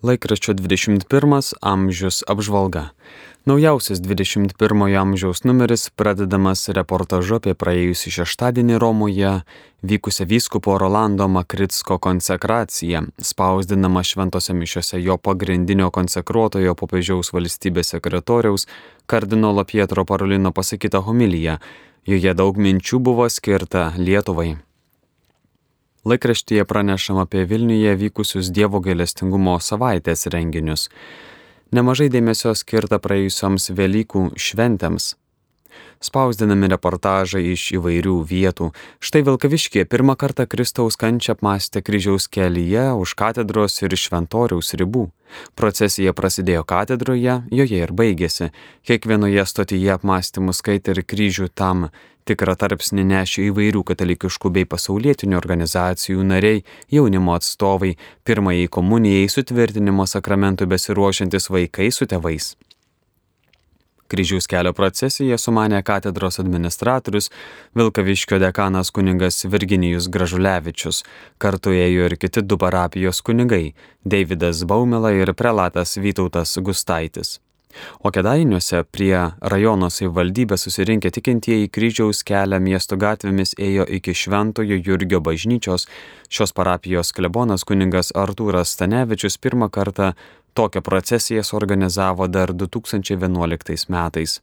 Laikraščio 21 amžius apžvalga. Naujausias 21 amžiaus numeris pradedamas reportažu apie praėjusį šeštadienį Romoje vykusią vyskupo Rolando Makritsko konsekraciją, spausdinama šventose mišiose jo pagrindinio konsekruotojo popiežiaus valstybės sekretoriaus kardinolo Pietro Parolino pasakyta homilyje. Joje daug minčių buvo skirta Lietuvai. Laikraštyje pranešama apie Vilniuje vykusius Dievo gailestingumo savaitės renginius. Nemažai dėmesio skirta praėjusioms Velykų šventėms. Spausdinami reportažai iš įvairių vietų. Štai Vilkaviškė pirmą kartą Kristaus kančią apmastė kryžiaus kelyje už katedros ir šventoriaus ribų. Procesija prasidėjo katedroje, joje ir baigėsi. Kiekvienoje stotyje apmąstymų skaitė ir kryžių tam tikrą tarpsnį nešė įvairių katalikiškų bei pasaulietinių organizacijų nariai, jaunimo atstovai, pirmąjį komunijai sutvirtinimo sakramentų besiruošiantis vaikai su tėvais. Kryžiaus kelio procesiją sumanė katedros administratorius Vilkaviškio dekanas kuningas Virginijus Gražulevičius, kartu ėjo ir kiti du parapijos kunigai - Davidas Baumela ir prelatas Vytautas Gustaitis. O kedainiuose prie rajono savivaldybės susirinkę tikintieji kryžiaus kelią miesto gatvėmis ėjo iki Šventojo Jurgio bažnyčios. Šios parapijos klebonas kuningas Artūras Stanevičius pirmą kartą tokią procesiją suorganizavo dar 2011 metais.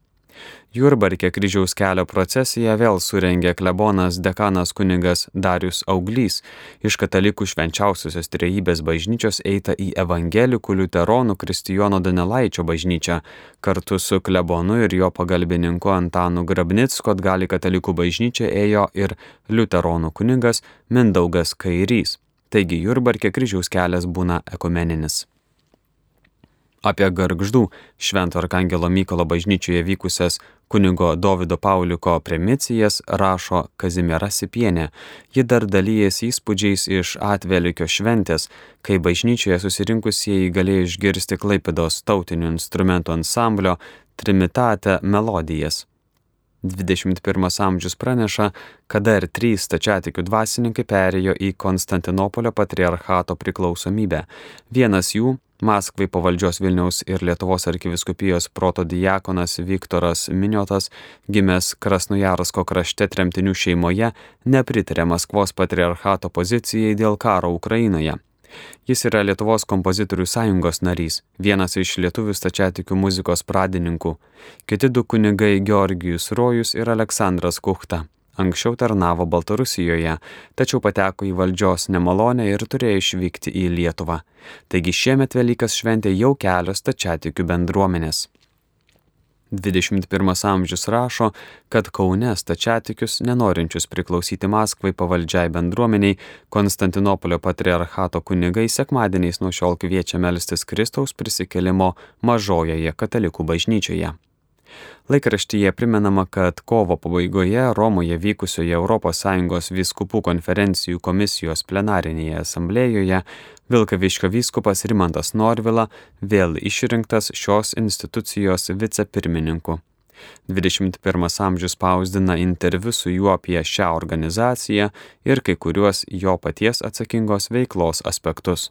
Jurbarke kryžiaus kelio procesiją vėl surengė klebonas dekanas kunigas Darius Auglys. Iš katalikų švenčiausiosios trejybės bažnyčios eita į evangelikų liuteronų Kristijono Danelaičio bažnyčią. Kartu su klebonu ir jo pagalbininku Antanu Grabnicko atgali katalikų bažnyčią ėjo ir liuteronų kunigas Mindaugas Kairys. Taigi Jurbarke kryžiaus kelias būna ekumeninis. Apie garždų Švento Arkangelo Mykolo bažnyčioje vykusias kunigo Davido Pauliko premicijas rašo Kazimiera Sipienė. Ji dar dalyjasi įspūdžiais iš atvelikio šventės, kai bažnyčioje susirinkusieji galėjo išgirsti Klaipidos tautinių instrumentų ansamblio Trimitate melodijas. 21 amžius praneša, kad dar trys stačiatikių dvasininkai perėjo į Konstantinopolio patriarchato priklausomybę. Vienas jų Maskvai pavaldžios Vilniaus ir Lietuvos arkiviskupijos protodiakonas Viktoras Miniotas, gimęs Krasnojarsko krašte tremtinių šeimoje, nepritarė Maskvos patriarchato pozicijai dėl karo Ukrainoje. Jis yra Lietuvos kompozitorių sąjungos narys, vienas iš lietuvių stačiatikių muzikos pradininkų. Kiti du kunigai Georgijus Rojus ir Aleksandras Kuchta. Anksčiau tarnavo Baltarusijoje, tačiau pateko į valdžios nemalonę ir turėjo išvykti į Lietuvą. Taigi šiemet Velykas šventė jau kelios tačiatikių bendruomenės. 21 amžius rašo, kad Kaune stačiatikius, nenorinčius priklausyti Maskvai pavaldžiai bendruomeniai, Konstantinopolio patriarchato kunigai sekmadieniais nuo šiol kviečia melstis Kristaus prisikelimo mažojoje katalikų bažnyčioje. Laikraštyje primenama, kad kovo pabaigoje Romoje vykusioje ES vyskupų konferencijų komisijos plenarinėje asamblėjoje Vilkaviškio vyskupas Rimantas Norvila vėl išrinktas šios institucijos vicepirmininku. 21 amžius spausdina interviu su juo apie šią organizaciją ir kai kuriuos jo paties atsakingos veiklos aspektus.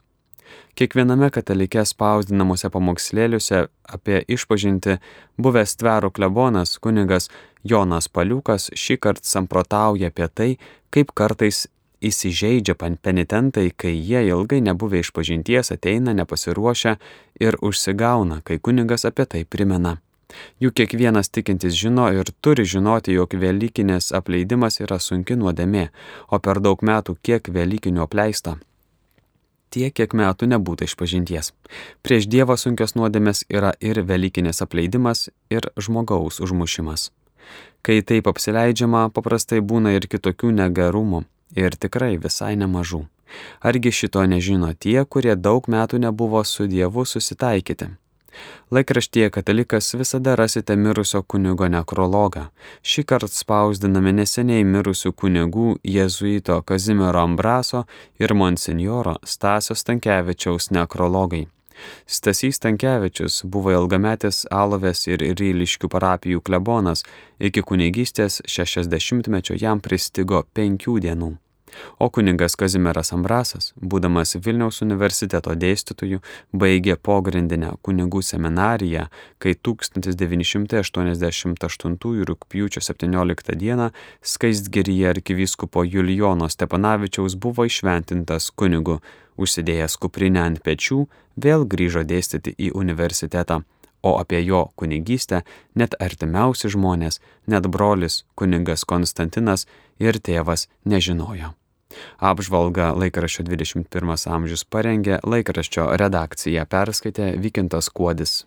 Kiekviename katalike spausdinamuose pamokslėliuose apie išpažinti buvęs tvero klebonas kunigas Jonas Paliukas šį kartą samprotauja apie tai, kaip kartais įsižeidžia penitentai, kai jie ilgai nebuvę išpažinties ateina nepasiruošę ir užsigauna, kai kunigas apie tai primena. Juk kiekvienas tikintis žino ir turi žinoti, jog Velykinės apleidimas yra sunki nuodėmė, o per daug metų kiek Velykinių apleista tiek, kiek metų nebūtų išpažinties. Prieš Dievą sunkios nuodėmės yra ir Velykinės apleidimas, ir žmogaus užmušimas. Kai taip apsileidžiama, paprastai būna ir kitokių negerumų, ir tikrai visai nemažų. Argi šito nežino tie, kurie daug metų nebuvo su Dievu susitaikyti? Laikraštyje katalikas visada rasite mirusio kunigo nekrologą. Šį kartą spausdinami neseniai mirusių kunigų jėzuito Kazimiero Ambraso ir monsinjoro Stasio Stankievičiaus nekrologai. Stasys Tankievičius buvo ilgametis Alovės ir Ryliškių parapijų klebonas, iki kunigystės 60-mečio jam pristigo penkių dienų. O kuningas Kazimieras Ambrasas, būdamas Vilniaus universiteto dėstytojų, baigė pogrindinę kunigų seminariją, kai 1988 rūpjūčio 17 dieną Skaistgiryje arkivyskupo Julijono Stepanavičiaus buvo išventintas kunigu, užsidėjęs kuprinę ant pečių, vėl grįžo dėstyti į universitetą o apie jo kunigystę net artimiausi žmonės, net brolis kunigas Konstantinas ir tėvas nežinojo. Apžvalgą laikraščio 21 amžius parengė laikraščio redakcija perskaitė Vykintas Kuodis.